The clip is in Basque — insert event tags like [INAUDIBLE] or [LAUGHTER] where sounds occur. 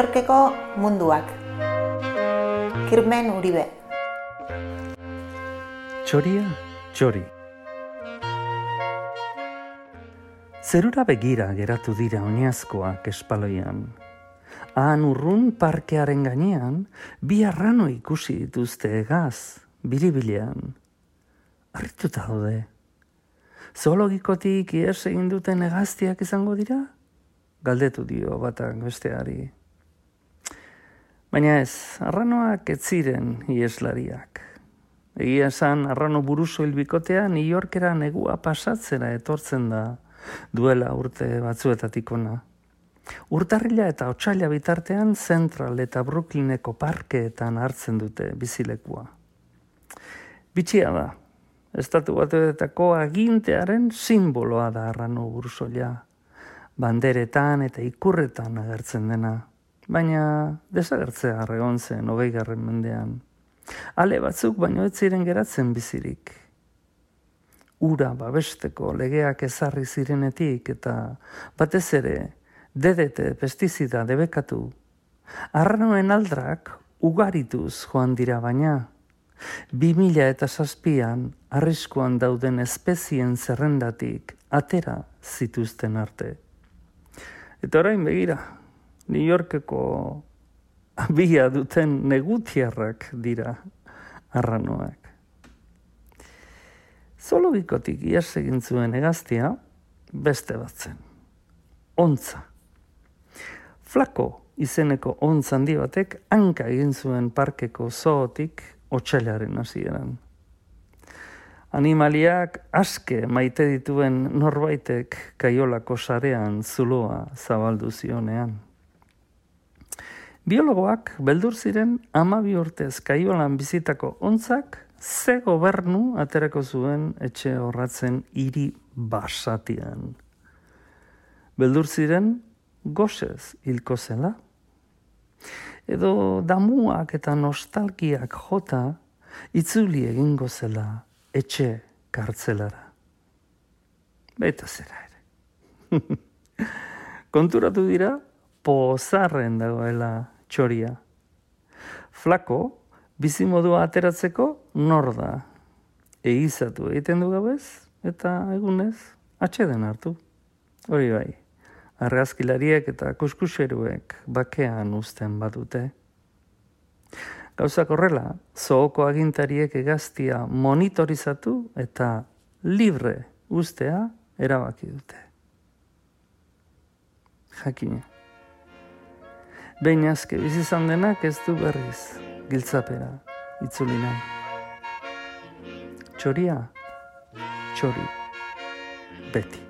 Yorkeko munduak. Kirmen Uribe. Txoria, txori. Zerura begira geratu dira oinazkoak espaloian. Han urrun parkearen gainean, bi arrano ikusi dituzte egaz, biribilean. Arrituta daude. Zoologikotik ies egin duten egaztiak izango dira? Galdetu dio batak besteari. Baina ez, arranoak ez ziren ieslariak. Egia esan, arrano buruzo hilbikotea New Yorkera negua pasatzera etortzen da duela urte batzuetatik ona. Urtarrila eta otsaila bitartean Central eta Brooklyneko parkeetan hartzen dute bizilekua. Bitxia da, estatu batuetako agintearen simboloa da arrano bursoia, banderetan eta ikurretan agertzen dena, baina desagertzea arregon zen hogei garren mendean. Ale batzuk baino ez ziren geratzen bizirik. Ura babesteko legeak ezarri zirenetik eta batez ere dedete pestizida debekatu. Arranoen aldrak ugarituz joan dira baina. Bi mila eta zazpian arriskuan dauden espezien zerrendatik atera zituzten arte. Eta orain begira, New Yorkeko abia duten negutiarrak dira arranoak. Zoologikotik iaz egin zuen egaztia, beste bat zen. Ontza. Flako izeneko ontza handi batek hanka egin zuen parkeko zootik otxailaren hasieran. Animaliak aske maite dituen norbaitek kaiolako sarean zuloa zabaldu zionean. Biologoak beldur ziren amabi urtez kaiolan bizitako ontzak ze gobernu aterako zuen etxe horratzen hiri basatian. Beldur ziren gosez hilko zela. Edo damuak eta nostalgiak jota itzuli egingo zela etxe kartzelara. Baita zera ere. [LAUGHS] Konturatu dira, pozarren dagoela txoria. Flako, bizimodua ateratzeko nor da. Egizatu egiten du gabez, eta egunez, atxeden hartu. Hori bai, argazkilariek eta kuskuseruek bakean uzten badute. Gauzak horrela, zooko agintariek egaztia monitorizatu eta libre ustea erabaki dute. Jakina. Behin azke bizizan denak ez du berriz, giltzapera, itzuli nahi. Txoria, txori, beti.